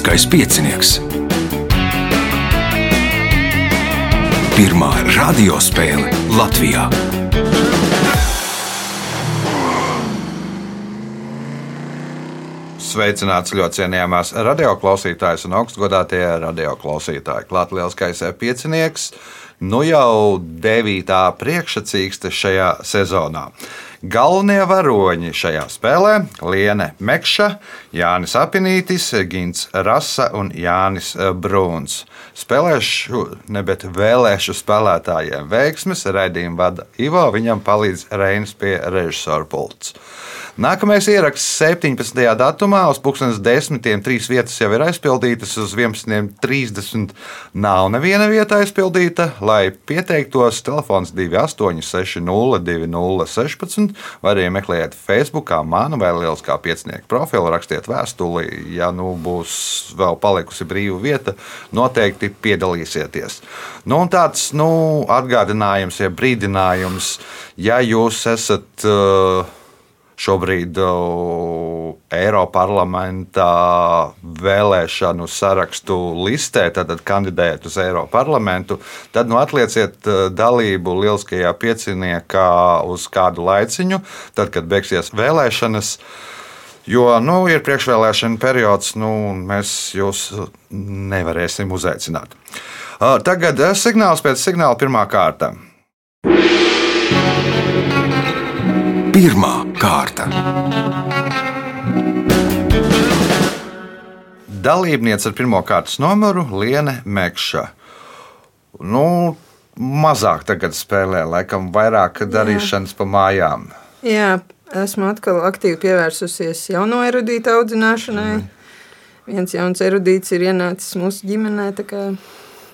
Lieliskais piecinieks. Pirmā radiospēle Latvijā. Sveicināts ļoti cienījamās radioklausītājas un augstgadātie radioklausītāji. Klāt lielskais piecinieks, nu jau devītā priekšsacīkste šajā sezonā. Galvenie varoņi šajā spēlē - Liene Mekša, Jānis Apinītis, Gins Rasa un Jānis Brūns. Spēlēšu, ne bet vēlēšu spēlētājiem veiksmes, raidījumu vada Ivo, viņam palīdz Reinis pie režisora pults. Nākamais ieraksts 17. datumā uz 10. trīs vietas jau ir aizpildītas, uz 11.30 nav neviena vieta aizpildīta. Lai pieteiktos, telefons 2860 2016 vai arī meklējiet Facebook, manu vai Lieliskā piecinieku profilu, rakstiet vēstuli. Ja nu būs vēl palikusi brīva vieta, noteikti piedalīsieties. Nu, tāds nu, atgādinājums, ja brīdinājums, ja jūs esat. Uh, šobrīd uh, Eiroparlamentā vēlēšanu sarakstu listē, tad kandidējat uz Eiroparlamentu, tad nu, atlieciet uh, dalību lieliskajā pieciniekā uz kādu laiciņu, tad, kad beigsies vēlēšanas. Jo nu, ir priekšvēlēšana periods, nu, mēs jūs nevarēsim uzaicināt. Uh, tagad signāls pēc signāla pirmā kārta. Pirmā kārta. Dalībniece ar pirmā kārtas numuru Liene Mekša. Nu, mazāk tagad spēlē, laikam vairāk darīšanas pa mājām. Jā, esmu atkal aktīvi pievērsusies jauno erudītu audzināšanai. Mm. Viens jauns erudīts ir ienācis mūsu ģimenē.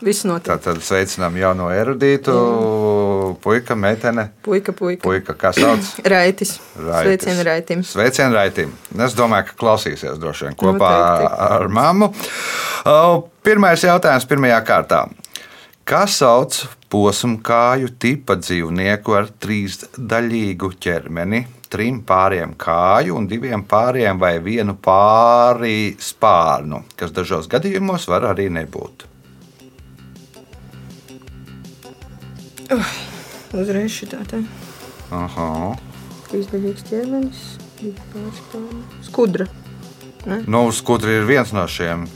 Viss notiek. Tātad sveicinām jauno erudītu, Jā. puika, meitene. Puika, puika. Puika, kā sauc? Raitis. Raitis. Sveicien Raitim. Sveicien Raitim. Es domāju, ka klausīsies droši vien kopā Noteikti. ar mammu. Pirmais jautājums pirmajā kārtā. Kā sauc posmu kāju tipa dzīvnieku ar trīsdaļīgu ķermeni, trim pāriem kāju un diviem pāriem vai vienu pāri spārnu, kas dažos gadījumos var arī nebūt? Uh, uzreiz šitā tā. Aha. Trīsdaļīgs ķermenis, pārspārni. Skudra. Ne? Nu, skudra ir viens no šiem.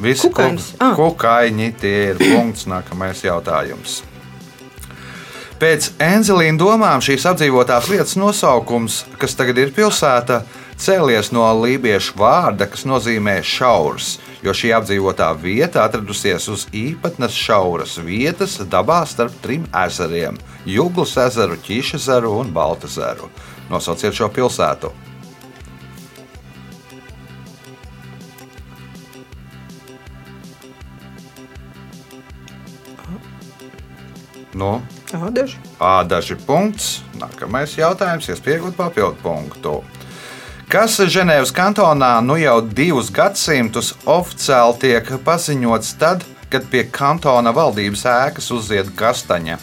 Visi Kukainis. kuk, Ah. kukaiņi, tie ir punkts. Nākamais jautājums. Pēc Enzelīna domām šīs apdzīvotās vietas nosaukums, kas tagad ir pilsēta, cēlies no lībiešu vārda, kas nozīmē šaurs, jo šī apdzīvotā vieta atradusies uz īpatnas šauras vietas dabā starp trim ezeriem - Jūglas ezeru, Ķīša ezeru un Balta ezeru. Nosauciet šo pilsētu. Nu, Ādaži. Ādaži punkts. Nākamais jautājums, iespējot papildu punktu. Kas Ženēvas kantonā nu jau divus gadsimtus oficiāli tiek paziņots tad, kad pie kantona valdības ēkas uzzied kastaņa?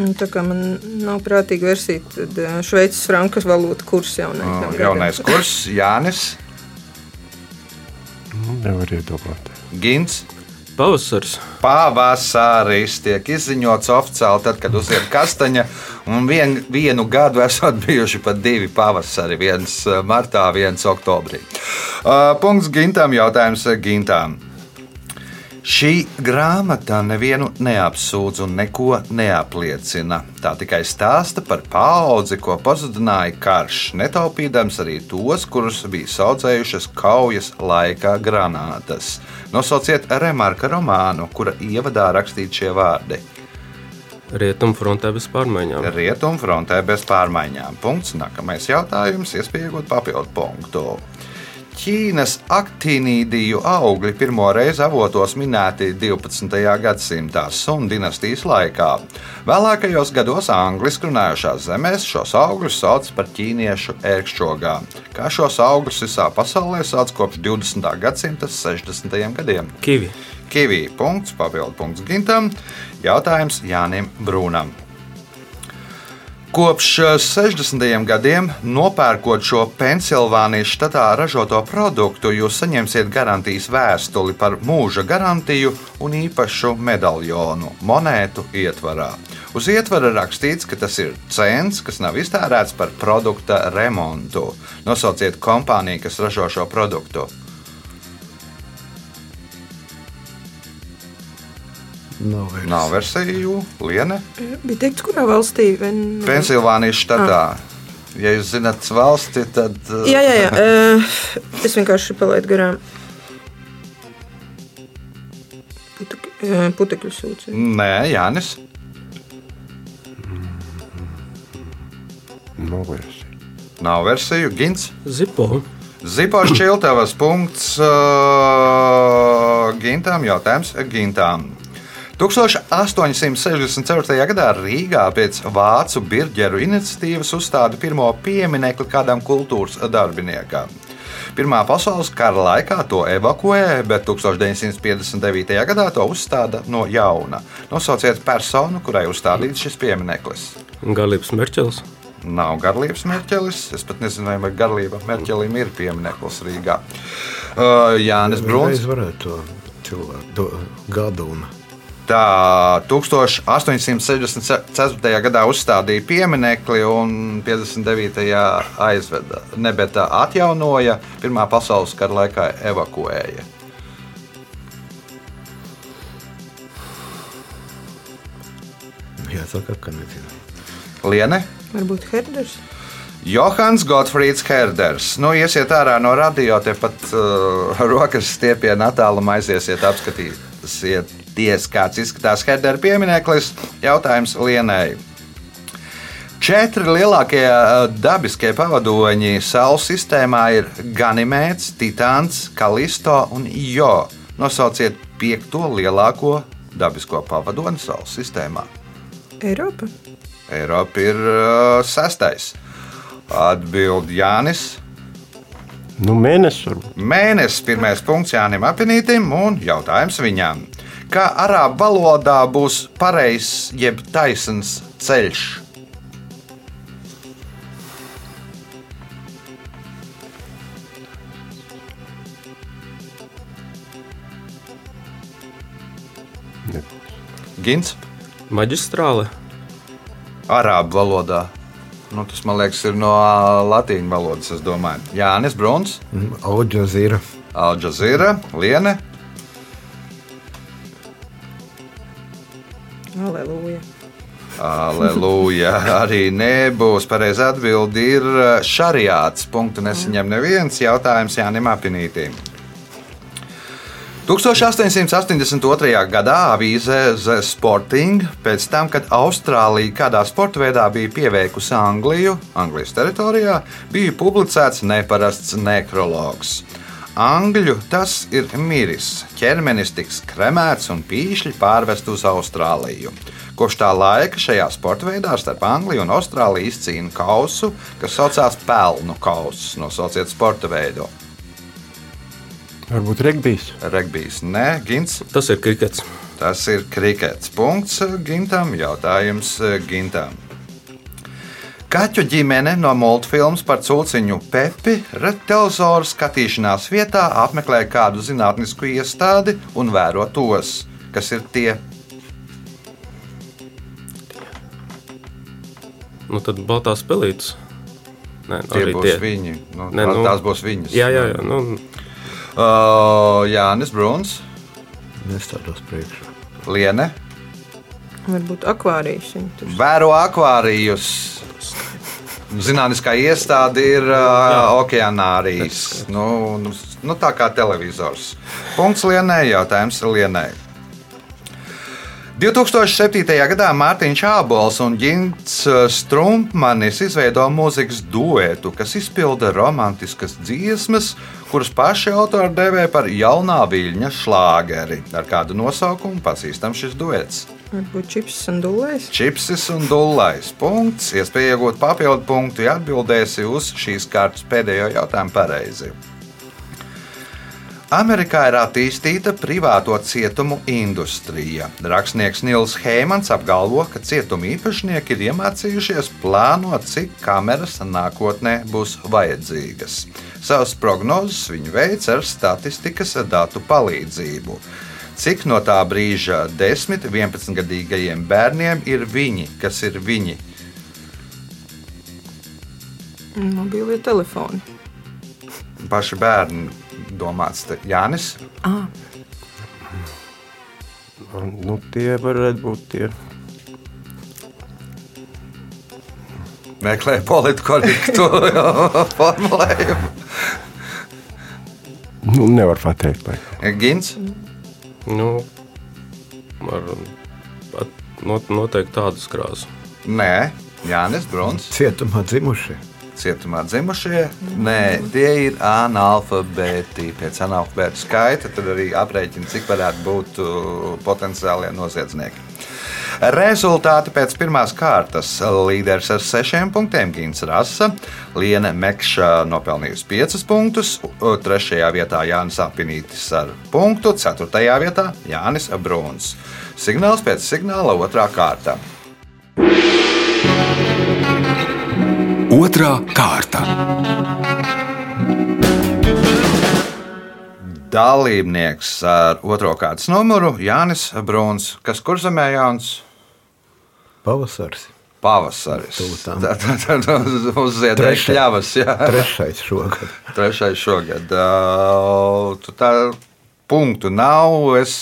Un Tā kā man nav prātīga versija, tad ā, Šveices frankas valūta kurs jau Uh, Jaunais kurs, Jānis, Nu, Nevar iedomāties. Gins. Pavasars. Pavasaris tiek izziņots oficiāli, tad, kad uzzied kastaņa. Un vien, vienu gadu esat bijuši pat divi pavasari. Viens eh, martā, viens oktobrī. Uh, punkts Gintam, jautājums Gintam. Šī grāmata nevienu neapsūdz un neko neapliecina. Tā tikai stāsta par paudzi, ko pazudināja karš, netaupīdams arī tos, kurus bija saudzējušas kaujas laikā granātas. Nosauciet remarka romānu, kura ievadā rakstīti šie vārdi. Rietumfrontē bez pārmaiņām. Rietumfrontē bez pārmaiņām. Punkts. Nākamais jautājums, iespējot papildu punktu. Ķīnas aktīnīdiju augļi pirmo reizi avotos minēti 12. gadsimtā Sun dinastijas laikā. Vēlākajos gados angliski runājošās zemēs šos augļus sauc par ķīniešu ērkšķogām, kā šos augļus visā pasaulē sauc kopš 20. gadsimta 60. gadiem. Kivi. Kivī punkts, papildu punkts Gintam. Jautājums Jānim Brūnam. Kopš eh, 60. gadiem, nopērkot šo Pensilvānijas štatā ražoto produktu, jūs saņemsiet garantijas vēstuli par mūža garantiju un īpašu medaļonu monētu ietvarā. Uz ietvara rakstīts, ka tas ir cents, kas nav iztērēts par produkta remontu. Nosauciet kompāniju, kas ražo šo produktu. Nav vairs. Nav versiju, Liene. Bija teikts, kurā valstī? Ven... Pensilvānijas štatā. Ja jūs zināt valsti, tad. uh, Jā, jā, jā. Uh, es vienkārši palaidu garām. Putek, putekļu sūci. Nē, Jānis. Nav vairs. Nav versiju, Gins. Zipo. Zipošs Čiltavas punkts uh, Gintām jautājums Gintām. 1864. gadā Rīgā pēc vācu birģeru iniciatīvas uzstāda pirmo pieminiektu kādam kultūras darbiniekam. Pirmā pasaules kara laikā to evakuēja, bet 1959. gadā to uzstāda no jauna. Nosauciet personu, kurai uzstādīts šis piemineklis. Galības Merķels. Nav garlības mērķelis. Es pat nezinu, vai garlība mērķelim ir piemineklis Rīgā. Uh, Jānis Bruns. Es varētu to cilvēku to gadu un Tā 1864. gadā uzstādīja pieminekli un 59. aizveda. Ne, bet atjaunoja, Pirmā pasaules kara laikā evakuēja. jāsaka, ka nezinu. Liene? Varbūt Herders. Johans Gottfrieds Herders. Nu, iesiet ārā no radio, tepat uh, rokas stiepienā attālumā aiziesiet, apskatīsiet, kāds izskatās Herdera piemineklis. Jautājums Lienai. Četri lielākie uh, dabiskie pavadoņi Saules sistēmā ir Ganimēts, Titāns, Kalisto un Jo. Nosauciet piekto lielāko dabisko pavadoni Saules sistēmā. Eiropa. Eiropa ir uh, sastais. Atbild Jānis. Nu, mēnesis. Mēnesis pirmais punkts Jānim Apinītam un jautājums viņam. Kā arābu valodā būs pareizs jeb taisns ceļš? Gins, Maģistrāle. arābu valodā. Nu, tas man liekas, ir no latīņu valodas. es domāju. Jānis Bruns, Audža zīra. Alžēra, Liene. Aleluja. Arī nebūs pareizi atbildi. Ir šariāts. Punktu nesaņem neviens jautājums Jānim Apinītīm. 1882. gadā avīzē The Sporting, pēc tam, kad Austrālija kādā sporta veidā bija pieveikusi Angliju, Anglijas teritorijā, bija publicēts neparasts nekrologs. Angļu tas ir miris, ķermenis tiks kremēts un pīšļi pārvest uz Austrāliju. Kopš tā laika šajā sporta veidā starp Angliju un Austrāliju izcīna kausu, kas saucās pelnu kausus. Nosauciet sporta veidu. Varbūt regbijs. Regbijs, nē, Gins. Tas ir krikets. Tas ir krikets. Punkts Gintam. Jautājums Gintam. Kaķu ģimene no multfilmas par cūciņu Pepi televizoru skatīšanās vietā apmeklē kādu zinātnisku iestādi un vēro tos, kas ir tie. Nu, tad baltās pelītes. Nē, Tie būs tie. viņi. Nu, Nē, nu- tās būs viņas. Jā, jā, jā. Nu, Uh, Jānis Bruns, Nestādos priekšā. Liene. Varbūt akvārijas. Vēro akvārijus. Zinātniskā iestāde ir uh, okeānārijas. Nu, nu, nu, tā kā televizors. Punkts Lienai, jautājums Lienai. 2007. gadā Mārtiņš Čābols un Gins Strumpmanis izveido mūzikas duetu, kas izpilda romantiskas dziesmas, kuras paši autori devē par jaunā viļņa šlāgeri. Ar kādu nosaukumu pazīstams šis duets? Varbūt čips un dūlēs. Čipsis un dūlais. Punkts. Iespēja iegūt papildu punktu, ja atbildēsi uz šīs kārtas pēdējo jautājumu pareizi. Amerikā ir attīstīta privāto cietumu industrija. Rakstnieks Nils Heimans apgalvo, ka cietuma īpašnieki ir iemācījušies plānot, cik kameras nākotnē būs vajadzīgas. Savas prognozes viņi veic ar statistikas datu palīdzību. Cik no tā brīža 10, 11 gadīgajiem bērniem ir viņi, kas ir viņi? Mobilie telefoni. Paši bērni domāts, Jānis. Ah, Nu, tie varētu būt tie. Meklē politkorektu formulējumu. Nu, nevar pateikt. Lai. Gins. Nu, ar at- not, noteikti tādas krāsas. Nē, Jānis Bruns. Cietumā dzimušie. Cietumā dzimušie. Nē, tie ir analfabēti. Pēc analfabētu skaita tad arī aprēķina, cik varētu būt uh, potenciālie noziedznieki. Rezultāti pēc pirmās kārtas. Līderis ar sešiem punktiem Gins Rasa, Liena Mekša nopelnījusi piecus punktus, trešajā vietā Jānis Apinītis ar punktu, ceturtajā vietā Jānis Bruns. Signāls pēc signāla otrā kārta. Otra kārta. Dalībnieks ar otro kārtas numuru Jānis Bruns, kas kurzemē Jānis. Pavasaris. Pavasaris. Tad uzziedēja Trešais. jā. Trešais šogad. Trešais šogad. Uh, tā punktu nav. Es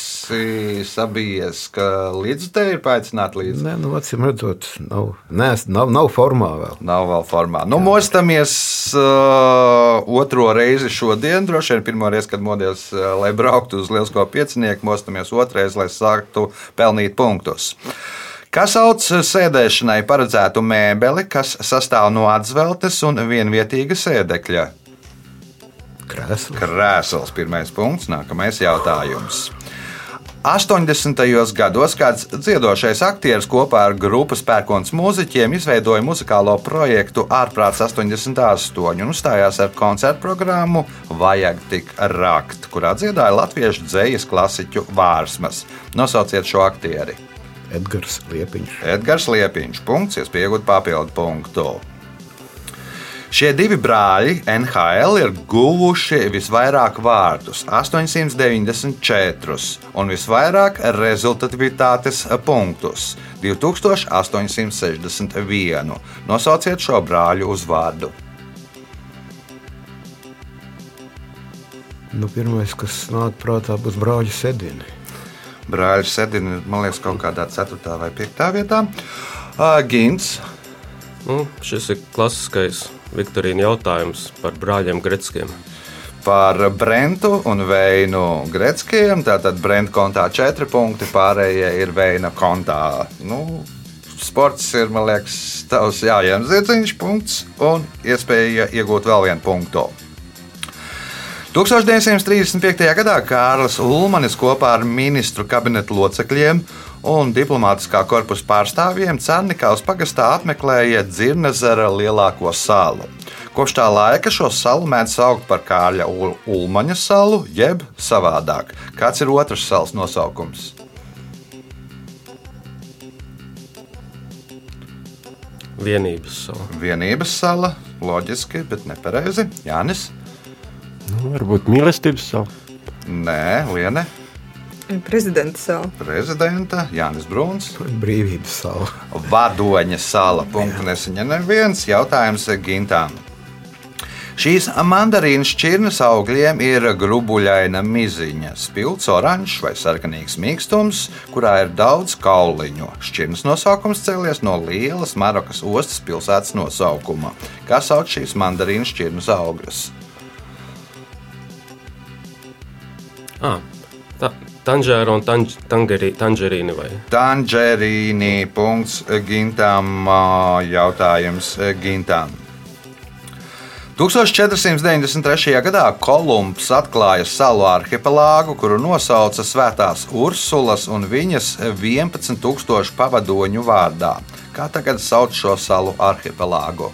sabijies, ka līdz te ir paaicināti līdzi. Nē, nu, acīm redzot, nav, nē, nav, nav formā vēl. Nav vēl formā. Nu, mostamies uh, otro reizi šodien. Droši vien pirmo reizi, kad modies, uh, lai brauktu uz Lielisko piecinieku, mostamies otrais, lai sāktu pelnīt punktus. Kas sauc sēdēšanai paredzētu mēbeli, kas sastāv no atzveltes un vienvietīga sēdekļa? Krēsls. Krēsls, pirmais punkts, nākamais jautājums. 80. gados kāds dziedošais aktieris kopā ar grupas pērkons mūziķiem izveidoja muzikālo projektu Ārprāts 88 un uzstājās ar koncertu programmu Vajag tik rakt, kurā dziedāja latviešu dzejas klasiķu vārsmas. Nosauciet šo aktieri. Edgars Liepiņš. Edgars Liepiņš. Punkts, iespējot papildu punktu. Šie divi brāļi NHL ir guvuši visvairāk vārdus - 894, un visvairāk rezultatīvitātes punktus - 2861. Nosauciet šo brāļu uzvārdu. Nu, pirmais, kas nāk prātā, būs brāļa sedini. Brāļi Sedini, man liekas, kaut kādā 4. vai 5. vietā. Ā, Gins, Nu, šis ir klasiskais Viktorīna jautājums par brāļiem Gretskiem. par Brentu un Veinu Gretskiem. Tātad Brenta kontā 4 punkti, pārējie ir Veina kontā. Nu, sports ir, man liekas, tavs jājams zirdziņš punkts un iespēja iegūt vēl vienu punktu. 1935. gadā Kārlis Ulmanis kopā ar ministru kabinetu locekļiem un diplomātiskā korpusa pārstāvjiem Cērnikāvas pagastā apmeklēja Dzirnezera lielāko salu. Kopš tā laika šo salu mēdz saukt par Kārļa Ul- Ulmaņa salu, jeb savādāk. Kāds ir otrs salas nosaukums? Vienības sala. Vienības sala, loģiski, bet nepareizi. Jānis? Nu, varbūt mīlestības savu. Nē, Liene, prezidenta sala. prezidenta Jānis Bruns. Brīvības sala. Vadoņa sala. Punktu nesaņem neviens jautājums Gintām. Šīs mandarīnas šķirnes augļiem ir grubuļaina miziņa, spilgts, oranžs vai sarkanīgs mīkstums, kurā ir daudz kauliņu. Šķirnes nosaukums cēlies no lielas Marokas ostas pilsētas nosaukuma. Kā sauc šīs mandarīnas šķirnes augļus? Ah, ta, tanžēra un tanž, tangerī, tangerīni vai? Tangerīni. Punkts Gintām. ā, Jautājums Gintām. 1493. gadā Kolumbs atklāja salu arhipelāgu, kuru nosauca Svētās Ursulas un viņas 11,000 pavadoņu vārdā. Kā tagad sauc šo salu arhipelāgu?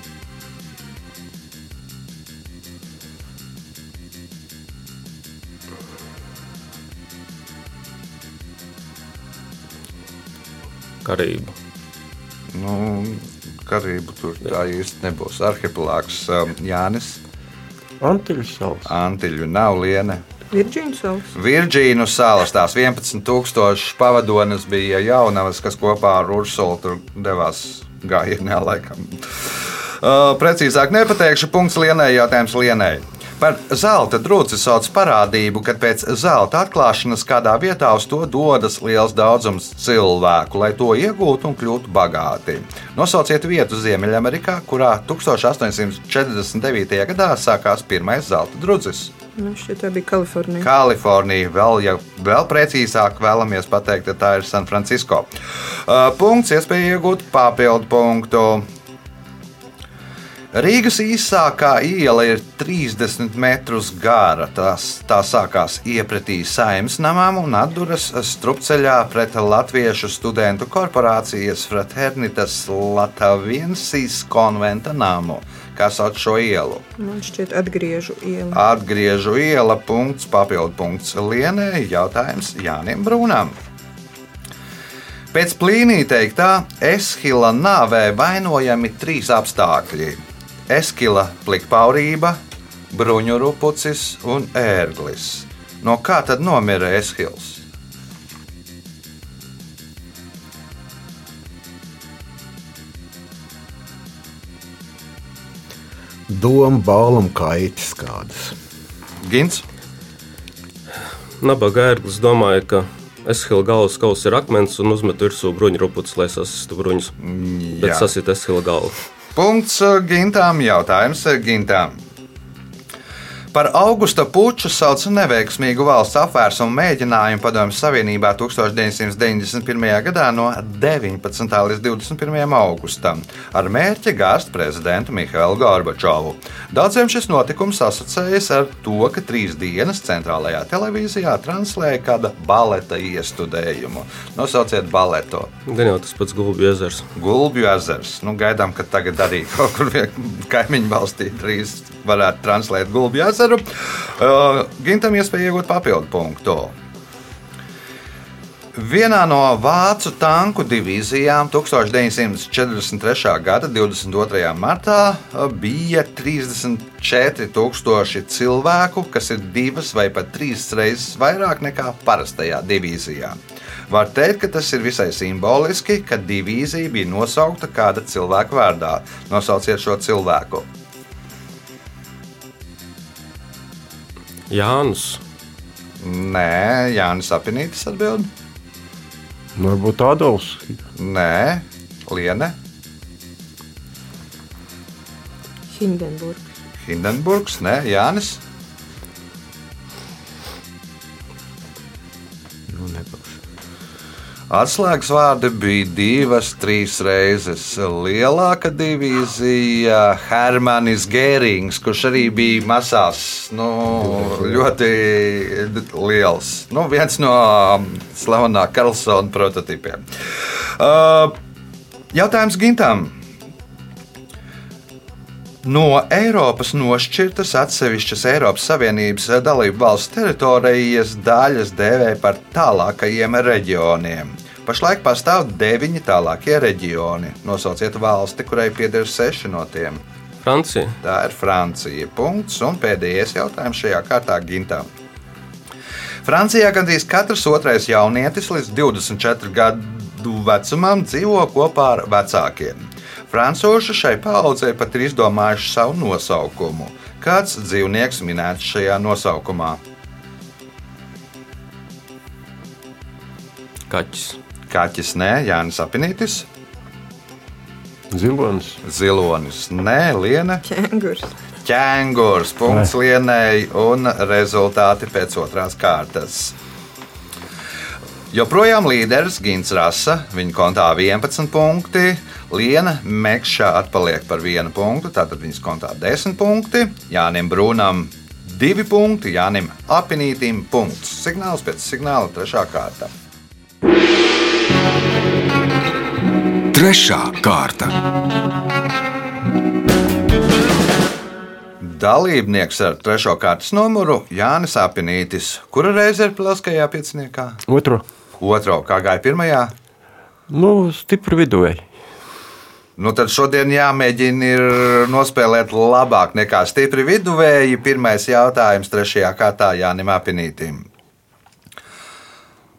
Karību. Nu, Karību tur tā īsti nebūs. Arhipelāgs um, Jānis, Antiļu salas. Antiļu nav liene. Virģīnu salas. Virģīnu salas tās 11,000 pavadonas bija jaunavas, kas kopā ar Ursulu tur devās gājienā laikam. Uh, precīzāk nepateikšu, punkts lienai, jautājums lienai. Par zelta drūci sauc parādību, kad pēc zelta atklāšanas kādā vietā uz to dodas liels daudzums cilvēku, lai to iegūtu un kļūtu bagāti. Nosauciet vietu Ziemeļamerikā, kurā 1849. gadā sākās pirmais zelta drudzis. Nu, tā bija Kalifornija. Kalifornija. Vēl, ja vēl precīzāk vēlamies pateikt, tad tā ir San Francisco. Uh, punkts, iespēja iegūt papildu punktu. Rīgas īsākā iela ir 30 metrus gara. Tas, tā sākās iepratī saimnes namām un atduras strupceļā pret Latviešu studentu korporācijas Fraternitas Latviensis konventa namu. Kā sauc šo ielu? Man šķiet, atgriežu ielu. Atgriežu iela, punkts, papildu punkts Lienē, jautājums Jānim Brūnam. Pēc plīnī teiktā, Eshila nāvē vainojami trīs apstākļi - Eskila plikpaurība, bruņurupucis un ērglis. No kā tad nomira Eshils? Doma, bālum, kaitis kādas. Gins? Nabaga ērglis domāja, ka Eshila galvas kausa ir akmens un uzmet virsū bruņu rupucis, lai sasistu bruņus. Bet Jā. sasit Eshila galvu. Punkts uh, Gintām. Jautājums uh, Gintām. Par augusta puču sauc neveiksmīgu valsts apvērsumu mēģinājumu Padomju Savienībā 1991. gadā no 19. līdz 21. augustam ar mērķi gāzt prezidentu Mihailu Gorbačovu. Daudziem šis notikums asociējas ar to, ka trīs dienas centrālajā televīzijā translēja kāda baleta iestudējumu. Nosauciet baleto. Gan jau tas pats Gulbju ezers. Gulbju ezers. Nu, gaidām, ka tagad arī kaut kur kaimiņu valstī drīz varētu translēt Gulbju ezeru. Uh, Gintam iespēja iegūt papildu punktu. Vienā no vācu tanku divīzijām 1943. gada 22. martā uh, bija 34,000 cilvēku, kas ir divas vai pat trīs reizes vairāk nekā parastajā divīzijā. Var teikt, ka tas ir visai simboliski, ka divīzija bija nosaukta kāda cilvēka vārdā. Nosauciet šo cilvēku. Jānis. Nē, Jānis Apinītis atbild. Varbūt Adolfs. Nē, Liene, Hindenburg. Hindenburgs, nē, Jānis. Nu, nebūs. Atslēgas vārdi bija divas, trīs reizes lielāka divīzija. Hermanis Gērings, kurš arī bija masās, nu, ļoti liels. Nu, viens no slavenā Karlsona prototipiem. Uh, jautājums Gintam. No Eiropas nošķirtas atsevišķas Eiropas Savienības dalību valsts teritorijas daļas dēvē par tālākajiem reģioniem. Pašlaik pastāv deviņi tālākie reģioni. Nosauciet valsti, kurai pieder seši no tiem. Francija. Tā ir Francija. Punkts. Un pēdējais jautājums šajā kārtā Gintam. Francijā gandrīz katrs otrais jaunietis līdz 24 gadu vecumam dzīvo kopā ar vecākiem. Francūži šai paudzei pat ir izdomājuši savu nosaukumu. Kāds dzīvnieks minēts šajā nosaukumā? Kaķis. Kaķis nē, Jānis Apinītis, Zilonis. zilonis nē, liena, Ķēngurs. ķēngurs, punkts lienēji un rezultāti pēc otrās kārtas. Joprojām līderis Gins Rasa, viņa kontā 11 punkti, Liena Mekšā atpaliek par vienu punktu, tātad viņas kontā 10 punkti, Jānim Brūnam 2 punkti, Jānim Apinītim punkts. Signāls pēc signāla trešā kārta. Trešā kārta. Dalībnieks ar trešo kārtas numuru Jānis Apinītis. Kura reize ir plaskajā pieciniekā? Otro. Otro, kā gāja pirmajā? Nu, stipri viduvēji. Nu, tad šodien jāmēģina ir nospēlēt labāk nekā stipri viduvēji. Pirmais jautājums trešajā kārtā Jānim Apinītim.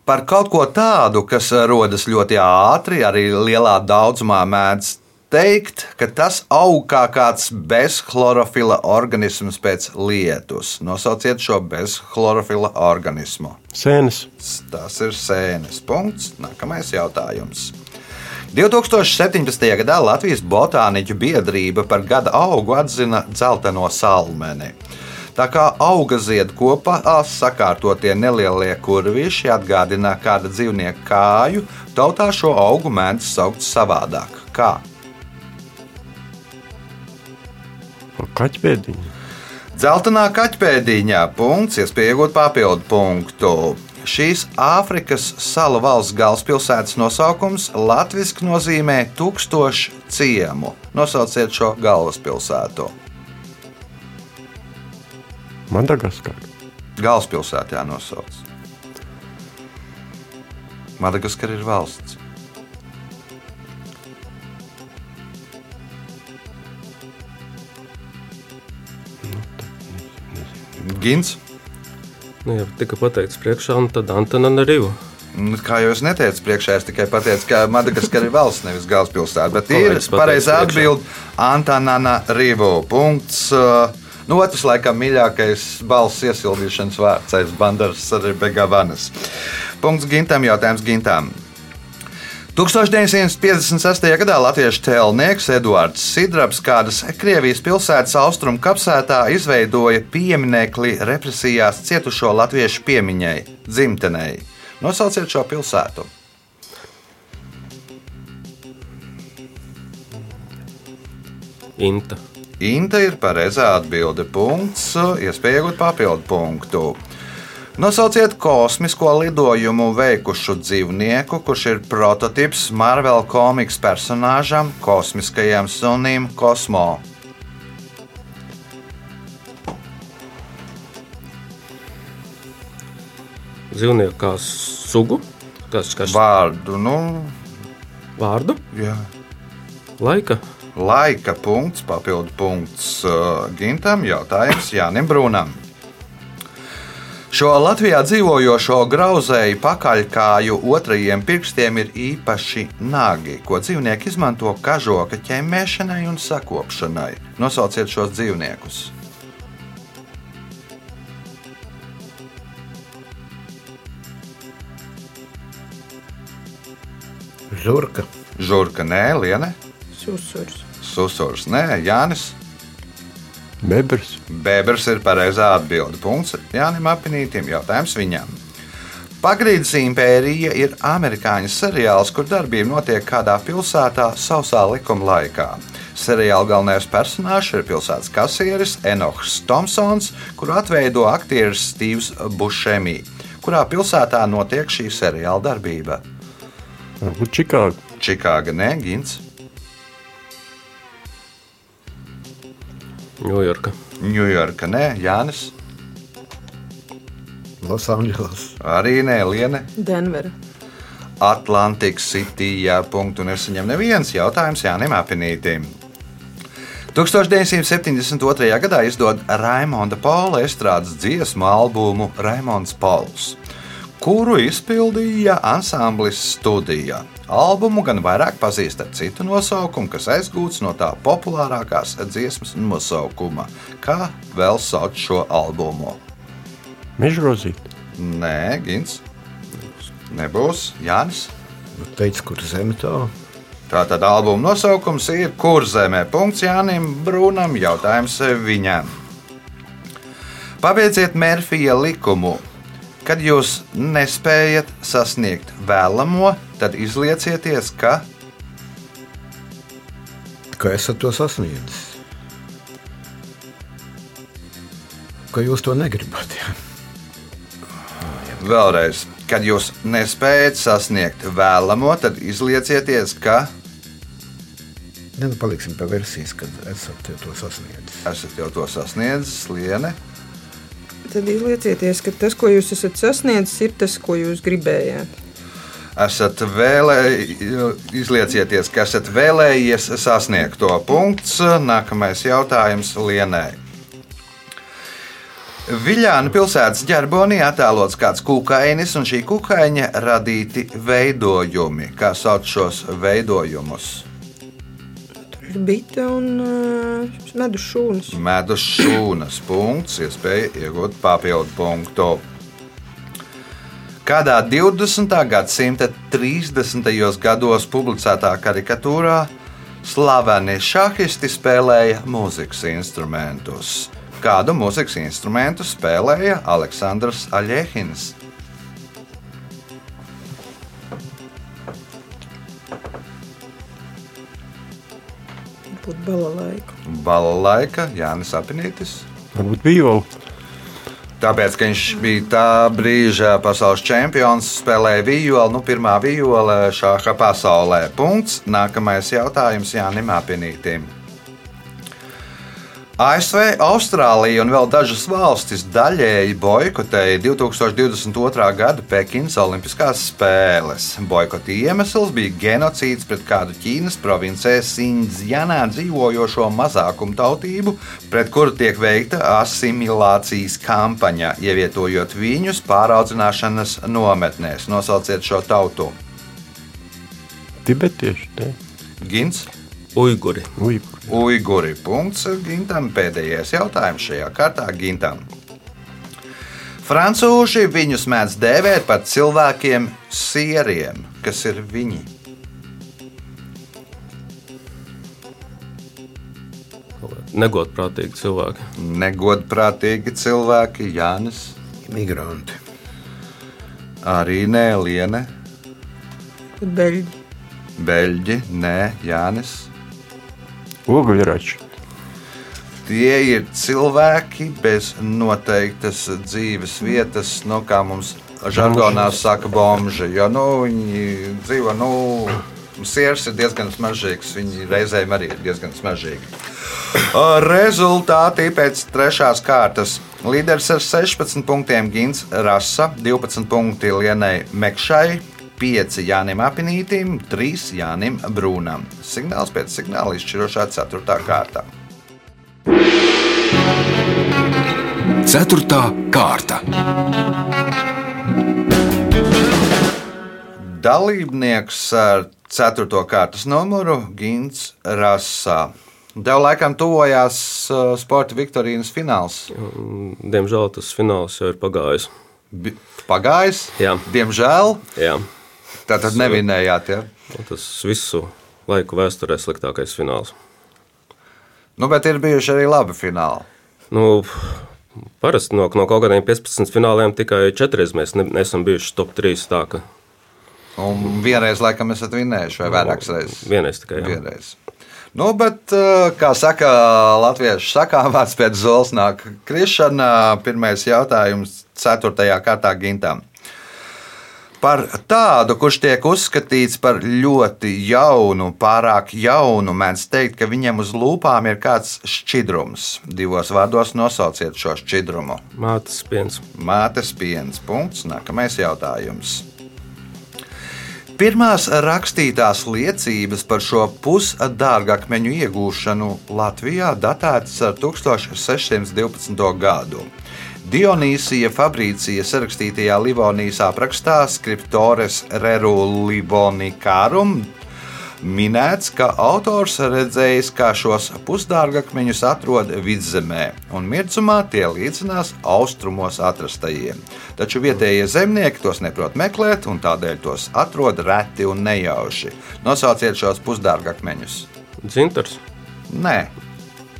Par kaut ko tādu, kas rodas ļoti ātri, arī lielā daudzumā mēdz teikt, ka tas aug kā kāds bezchlorofila organisms pēc lietus. Nosauciet šo bezchlorofila organismu. Sēnes. Tas ir sēnes punkts. Nākamais jautājums. 2017. gadā Latvijas Botāniķu biedrība par gada augu atzina dzelteno salmeni. Tā kā auga ziedu kopā sakārtotie nelielie kurvīši atgādina kāda dzīvnieka kāju, tautā šo augu mēdz saukt savādāk. Kā? Kaķpēdiņa. Zeltenā kaķpēdiņā punkts, iespēja iegūt papildu punktu. Šīs Āfrikas salu valsts galvaspilsētas nosaukums latviešu nozīmē tūkstošu ciemu. Nosauciet šo galvaspilsētu. Madagaskara. Galvaspilsētā jānosauc. Madagaskara ir valsts. Gins. Nu, jau tika pateikts priekšā, un tad Antona Riva. Nu, Kā jau es neteicu, priekšā es tikai pateicu, ka Madagaskara ir valsts, nevis galvaspilsēta. Bet ir pareizā atbilde Antanana Rivu. Punkts. uh, Nu, otrs, laikam, mīļākais balss iesildīšanas vārds aiz bandaras arī Begavanas. Punkts Gintam, jautājums Gintam. 1956. gadā latviešu tēlnieks Eduards Sidrabs kādas Krievijas pilsētas austrumu kapsētā izveidoja pieminekli represijās cietušo latviešu piemiņai, dzimtenei. Nosauciet šo pilsētu. Inta. Inta ir pareizā atbilde. Punkts, iespēja iegūt papildu punktu. Nosauciet kosmisko lidojumu veikušu dzīvnieku, kurš ir prototyps Marvel komiks personāžam, kosmiskajam sunim Kosmo. Dzīvnieku kā sugu, kas kas Vārdu, nu, vārdu, jā. laika. Laika punkts, papildu punkts uh, Gintam, jautājums Jānim Brūnam. Šo Latvijā dzīvojošo grauzēju pakaļkāju otrajiem pirkstiem ir īpaši nagi, ko dzīvnieki izmanto kažoka ķemmēšanai un sakopšanai. Nosauciet šos dzīvniekus. Žurka. Žurka, nē, Liene, Susurs. Susurs, nē, Jānis. Bebrs. Bēbers ir pareizā atbilde. Punkts Jānis Apinītam. Jautājums viņam. Pagrīdes impērija ir amerikāņu seriāls, kur darbība notiek kādā pilsētā sausā likuma laikā. Seriāla galvenais personāžs ir pilsētas kasieris Enohs Thompsons, kuru atveido aktieris Steve's Buscemi. Kurā pilsētā notiek šī seriāla darbība? Varbūt Čikāga. Čikāga, nē, Gins, Ņujorka. Ņujorka, nē, Jānis, Losandželos. arī nē, Liene. Denvera. Atlantikas City, jā, punktu nesaņem neviens jautājums Jānim Apinītim. 1972. gadā izdod Raimonda Paula estrādes dziesmu albumu Raimons Pauls, kuru izpildīja ansamblis studijā. Albumu gan vairāk pazīst ar citu nosaukumu, kas aizgūts no tā populārākās dziesmas nosaukuma. Kā vēl sauc šo albumu? Mežrozīt. Nē, Gins. Nebūs Jānis. Nu, teica, kur zeme tā. Tātad albuma nosaukums ir Kurzemē. Punkts Jānim Brūnam. Jautājums viņam. Pabeidziet Mērfija likumu. Kad jūs nespējat sasniegt vēlamo, tad izliecieties, ka Kā esat to sasniedzis? Ka jūs to negribat. Jā. vēlreiz, kad jūs nespējat sasniegt vēlamo, tad izliecieties, ka Ne, nu, paliksim pie versijas, kad esat to sasniedzis. esat jau to sasniedzis, Liene. Tad izliecieties, ka tas, ko jūs esat sasniedzis, ir tas, ko jūs gribējāt. esat vēlējies, izliecieties, ka esat vēlējies sasniegt to punkts. Nākamais jautājums Lienai. Viļāna pilsētas ģerbonī attēlots kāds kukainis, un šī kukaiņa radīti veidojumi. Kā sauc šos veidojumus? Bite un uh, medus šūnas. Medus šūnas punkts, iespēja iegūt papildu punktu. Kādā 20. gadsimta 30. gados publicētā karikatūrā slaveni šahisti spēlēja mūzikas instrumentus. Kādu mūzikas instrumentu spēlēja Aleksandrs Aļehins? Būtu balalaika. Balalaika Jānis Apinītis. Varbūt viola. Tāpēc, ka viņš bija tā brīža pasaules čempions, spēlēja violi, nu, pirmā viola šāda pasaulē. Punkts. Nākamais jautājums Jānim Apinītim. ASV, Austrālija un vēl dažas valstis daļēji boikotēja 2022. gada Pekinas Olimpiskās spēles. Boikota iemesls bija genocīds pret kādu Ķīnas provincē Sindzjanā dzīvojošo mazākumu tautību, pret kuru tiek veikta asimilācijas kampaņa, ievietojot viņus pāraudzināšanas nometnēs. Nosauciet šo tautu. Tibetieši, ne? Gins. Uiguri. Uiguri. Uiguri. Punkts Gintam. Pēdējais jautājums šajā kārtā Gintam. Francūži viņus mēdz dēvēt par cilvēkiem sieriem. Kas ir viņi? Negodprātīgi cilvēki. Negodprātīgi cilvēki, Jānis. Migranti. Arī nē, Liene. Beļģi. Beļģi, nē, Jānis. Oguļrači. Tie ir cilvēki bez noteiktas dzīves vietas, nu, kā mums žargonā saka, bomži. Jo nu, viņi dzīvo, nu, sirds ir diezgan smaržīgs, viņi reizēm arī ir diezgan smaržīgi. Rezultāti pēc trešās kārtas. Līderis ar 16 punktiem Gins Rasa, 12 punkti Lienai Mekšai, 5 Jānim Apinītim, 3 Jānim Brūnam. Signāls pēc signāla izšķirošā 4. kārtā. Ceturtā kārta. Dalībnieks ar 4. kārtas numuru Gins Rasā. Tev laikam tuvojās uh, sporta viktorīnas fināls. Diemžēl tas fināls jau ir pagājis. Bi- Pagājis, Jā. diemžēl. Jā. Tātad nevinējāt. Ja? Un Tas visu laiku vēsturē sliktākais fināls. Nu, bet ir bijuši arī labi fināli. Nu, parasti no, no kaut kādiem 15 fināliem tikai 4 mēs ne, neesam bijuši top 3. Tā, ka Un vienreiz, laikam, esat vinējuši, vai vairākas reizes? vienreiz tikai jā. Vienreiz. Nu, bet, uh, kā saka latviešu sakāmāts, pēc zolas nāk krišana. Pirmais jautājums, 4. kārtā gintam. Par tādu, kurš tiek uzskatīts par ļoti jaunu, pārāk jaunu, mēdz teikt, ka viņam uz lūpām ir kāds šķidrums. Divos vārdos nosauciet šo šķidrumu. Mātes piens. Mātes piens. Punkts. Nākamais jautājums. Pirmās rakstītās liecības par šo pusdārgakmeņu iegūšanu Latvijā datētas ar 1612. gadu. Dionīsija Fabrīcija sarakstītajā Livonijas aprakstā Scriptores Reru Livonicarum minēts, ka autors redzējis, kā šos pusdārgakmeņus atrod vidzemē, un mirdzumā tie līdzinās austrumos atrastajiem. Taču vietējie zemnieki tos neprot meklēt, un tādēļ tos atrod reti un nejauši. Nosauciet šos pusdārgakmeņus. Dzintars. Nē,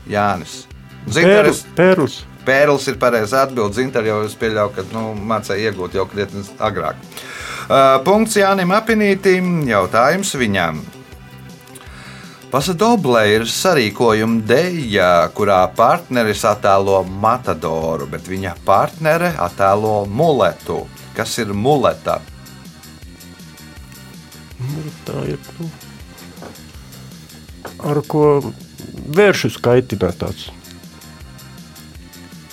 Jānis. Zintaris, Pērls. Pērls ir pareizā atbilde. Zintaris jau es pieļauju, ka nu, mācīja iegūt jau krietni agrāk. Uh, punkts Jānim Apinītim. Jautājums viņam. Pasadoblē ir sarīkojuma dēļa, kurā partneris attēlo matadoru, bet viņa partnere attēlo muletu. Kas ir muleta? Tā ir. Nu, ar ko vēršu skaitināt tāds.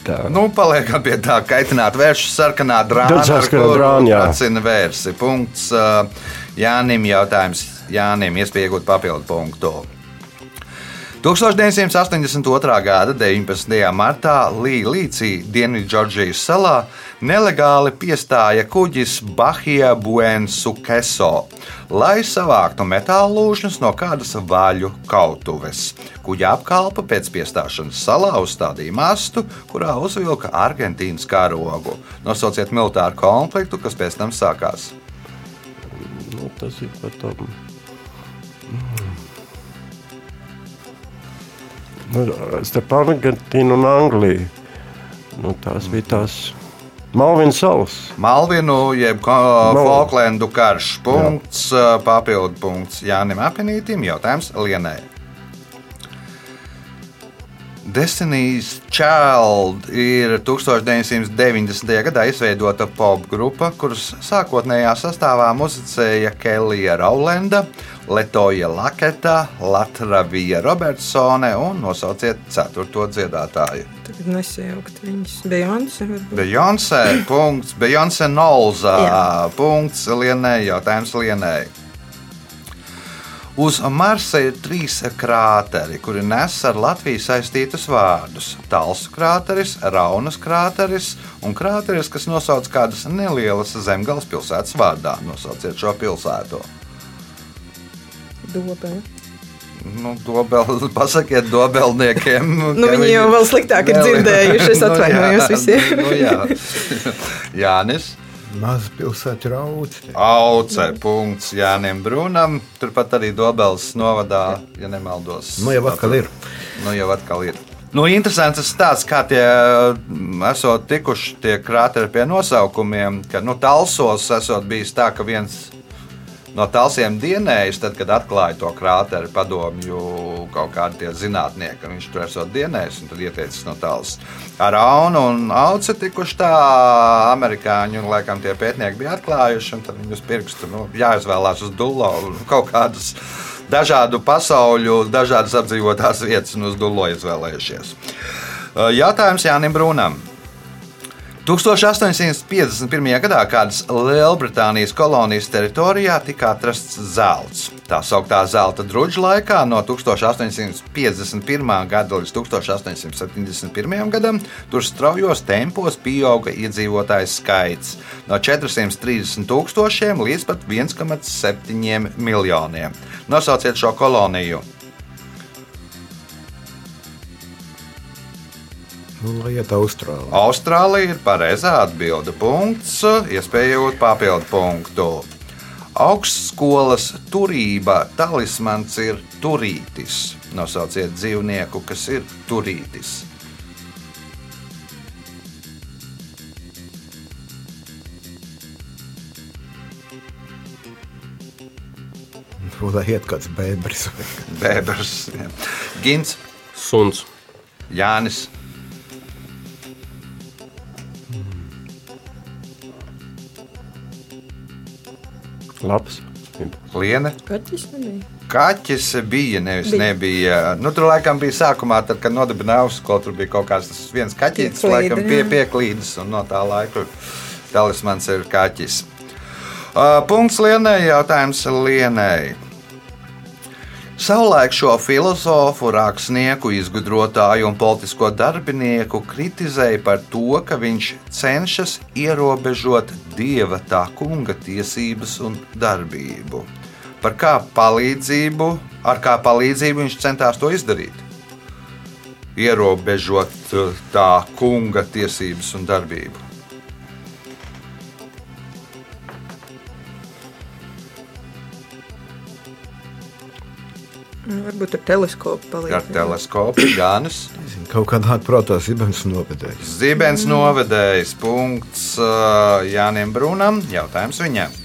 Tā. Nu, paliekam pie tā, kaitināt vēršu sarkanā sarkanā drāna, jā. Atcina vērsi. Punkts Jānim jautājums. Jānim iespēja iegūt papildu punktu. 1982. gada 19. martā Līcī, Dienvidžordžijas salā, nelegāli piestāja kuģis Bahija Buensukeso, lai savāktu metāla lūžņus no kādas vaļu kautuves. Kuģa apkalpa pēc piestāšanas salā uzstādīja mastu, kurā uzvilka Argentīnas karogu. Nosauciet militāru konfliktu, kas pēc tam sākās. Nu, tas ir par to. Starp Argentīnu un Angliju. Nu, tās bija tās Malvinas salas. Malvinu, jeb ko- Malvinu. Falklendu karš. Punkts, uh, papildu punkts Jānim Apinītam. Jautājums Lienai. Destiny's Child ir 1990. gadā izveidota popgrupa, kuras sākotnējā sastāvā muzicēja Kelija Raulenda, Letoja Laketa, Latravija Robertsone un nosauciet ceturto dziedātāju. Tagad nesajaukt viņus. Beyoncé. Beyoncé, Beyoncé Nolza, punkts Lienai, jautājums Lienai. Uz Marsa ir trīs krāteri, kuri nes ar Latviju saistītus vārdus. Tāls krāteris, Raunas krāteris un krāteris, kas nosauc kādas nelielas zemgāles pilsētas vārdā. Nosauciet šo pilsētu. Dobele. Nu, dobel, pasakiet dobelniekiem. Nu, viņi jau vēl sliktāk ir dzirdējuši. Es atvainojos jā, visiem. Nu, jā. Jānis. Maza pilsēta rauc. Auce, punkts Jānim Brunam. Turpat arī Dobelas novadā, ja nemaldos. Nu, jau atkal ir. Nu, jau atkal ir. Nu, interesants tas stāsts, kā tie mm, esot tikuši tie krāteri pie nosaukumiem, ka nu, Talsos esot bijis tā, ka viens no talsiem dienējis, tad, kad atklāja to krāteru padomju kaut kādi zinātnieki, ka viņš tur esot dienējis un tad ieteicis no tāls. Ar Aunu un Auci tikuši tā amerikāņi un laikam tie pētnieki bija atklājuši, un tad viņus pirkstu nu, jāizvēlās uz dullo un kaut kādus dažādu pasauļu, dažādas apdzīvotās vietas un uz dullo izvēlējušies. Jautājums Jānim Brūnam. 1851. gadā kādas Lielbritānijas kolonijas teritorijā tika atrasts zelts. Tā sauktā zelta druģa laikā no 1851. gada līdz 1871. gadam tur straujos tempos pieauga iedzīvotāju skaits no 430 tūkstošiem līdz pat 1,7 miljoniem. Nosauciet šo koloniju. Nu, lai iet Austrālijā. Austrālija ir pareizā atbilde. Punkts, iespējot papildu punktu. Augstskolas turība talismans ir turītis. Nosauciet dzīvnieku, kas ir turītis. Nu, Lai iet kāds bēbris. Bēbers, jā. Gins, Suns. Jānis, Labs. Liene. Kaķis nebija. Kaķis bija, nevis Bija. nebija. Nu, tur laikam bija sākumā, tad, kad nodibināja augstskolu, tur bija kaut kāds tas viens kaķis, laikam pie, pieklīdis, un no tā laika talismans ir kaķis. Uh, punkts Lienai, jautājums Lienai. Savulaik šo filozofu, rakstnieku, izgudrotāju un politisko darbinieku kritizēja par to, ka viņš cenšas ierobežot dieva tā kunga tiesības un darbību. Par kā palīdzību, ar kā palīdzību viņš centās to izdarīt? Ierobežot uh, tā kunga tiesības un darbību. Nu, Varbūt ar teleskopu Ar palīdzību. teleskopu Jānis. Kaut kā nāk prātā zibens novedējis. Zibens novedējis punkts uh, Jānim Brunam. Jautājums viņam.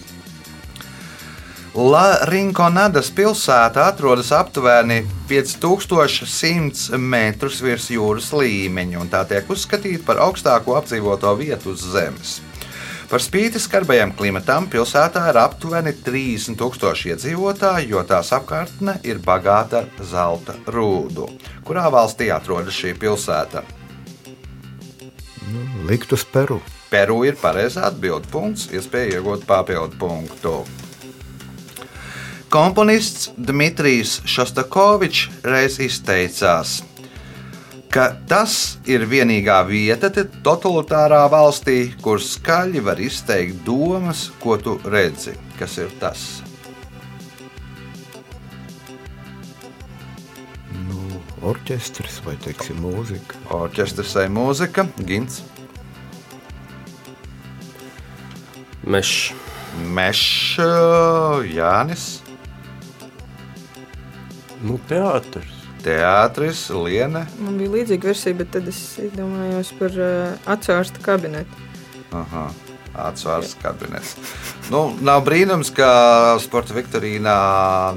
La Rinkonadas pilsēta atrodas aptuveni 5100 metrus virs jūras līmeņa, un tā tiek uzskatīta par augstāko apdzīvoto vietu uz Zemes. Par spīti skarbajam klimatam pilsētā ir aptuveni 30,000 iedzīvotāji, jo tās apkārtne ir bagāta ar zelta rūdu. Kurā valstī atrodas šī pilsēta? Nu, likt uz Peru. Peru ir pareizā atbilde. Punkts, iespēja iegūt papildu punktu. Komponists Dmitrijs Šostakovičs reiz izteicās, ka tas ir vienīgā vieta te totalitārā valstī, kur skaļi var izteikt domas, ko tu redzi. Kas ir tas? Nu, orķestris vai teiksim, mūzika. Orķestris vai mūzika, gins, Mešs. mežs, Jānis, Nu, teātris. Teātris, liene. Man bija līdzīga versija, bet tad es domāju par uh, atsvērstu kabinetu. Aha. Atsvars kabinets. Nu, nav brīnums, ka sporta viktorīnā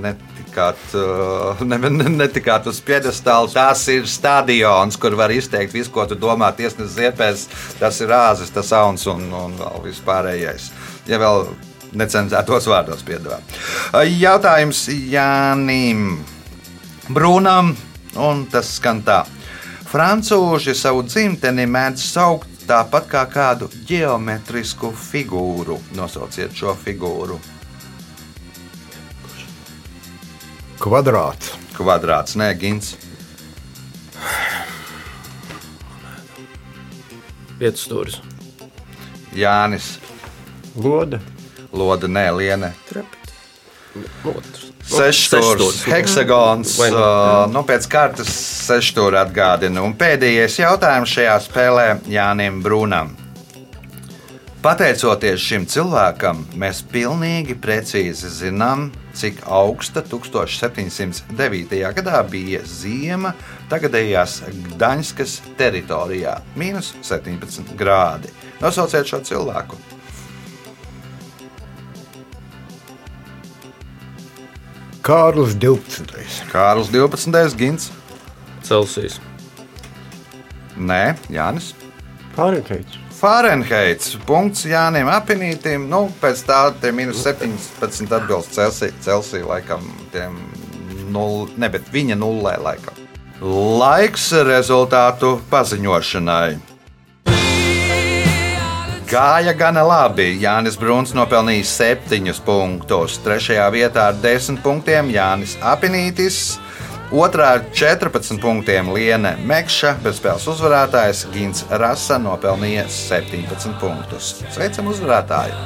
netikāt, uh, ne, ne, netikāt uz piedestāla. Tas ir stadions, kur var izteikt visu, ko tu domā. Tiesnesis ziepēs, tas ir āzis, tas auns un, un vēl vispārējais. Ja vēl necenzētos vārdos piedāvā. Jautājums Jānim Brūnam, un tas skan tā. Francūži savu dzimteni mēdz saukt tāpat kā kādu geometrisku figūru. Nosauciet šo figūru. Kvadrāts. Kvadrāts, nē, gins. Vietas stūris. Jānis, Lode. Loda, nē, Liene. Trapīt. Otrs. Sešstūris, heksagons. Vai ne? Uh, nu, pēc kārtas sešstūri atgādina. Un pēdējais jautājums šajā spēlē Jānim Brūnam. Pateicoties šim cilvēkam, mēs pilnīgi precīzi zinām, cik augsta 1709. gadā bija zima tagadējās Gdaņskas teritorijā - minus 17 grādi. Nosauciet šo cilvēku. Kārlis 12. Kārls 12. Gins. Celsijas. Nē, Jānis. Fahrenheits. Fahrenheits. Punkts Jānim Apinītam. Nu, pēc tā tie minus 17 atbilst Celsija. Celsija laikam tiem nul, ne, bet viņa nullē laikam. Laiks rezultātu paziņošanai. Gāja gana labi. Jānis Bruns nopelnīja 7 punktus. Trešajā vietā ar 10 punktiem Jānis Apinītis. Otrā ar 14 punktiem Liene Mekša, bet spēles uzvarētājs Gins Rasa nopelnīja 17 punktus. Sveicam uzvarētāju!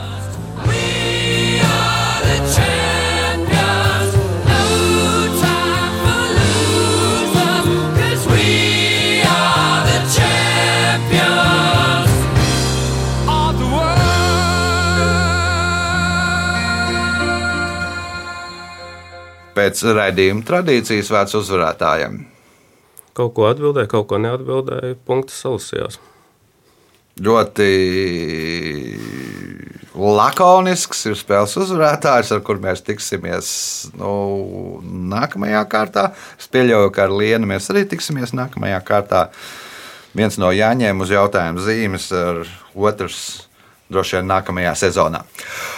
Pēc raidījuma tradīcijas vērts uzvarētājiem. Kaut ko atbildēja, kaut ko neatbildēja. Punkti salasījās. Ļoti lakonisks ir spēles uzvarētājs, ar kuriem mēs tiksimies nu, nākamajā kārtā. Es pieļauju, ka ar Lienu mēs arī tiksimies nākamajā kārtā. Viens no jāņēma uz jautājumu zīmes, ar otrs droši vien nākamajā sezonā.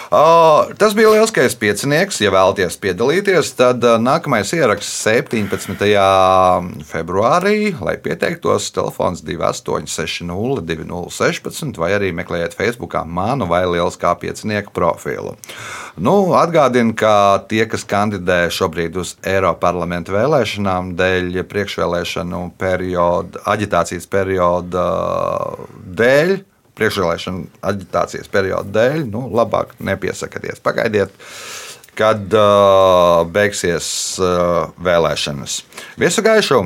O, tas bija lielskais piecinieks. Ja vēlaties piedalīties, tad ā, nākamais ieraksts 17. februārī, lai pieteiktos, telefons 2860, 2016, vai arī meklējiet Facebook manu vai lielskā piecinieku profilu. Nu, Atgādinu, ka tie, kas kandidē šobrīd uz Eiropas parlamenta vēlēšanām, dēļ priekšvēlēšanu perioda, aģitācijas perioda dēļ, priekšvēlēšana aģitācijas perioda dēļ, nu, labāk nepiesakieties. Pagaidiet, kad uh, beigsies uh, vēlēšanas. Visu gaišu!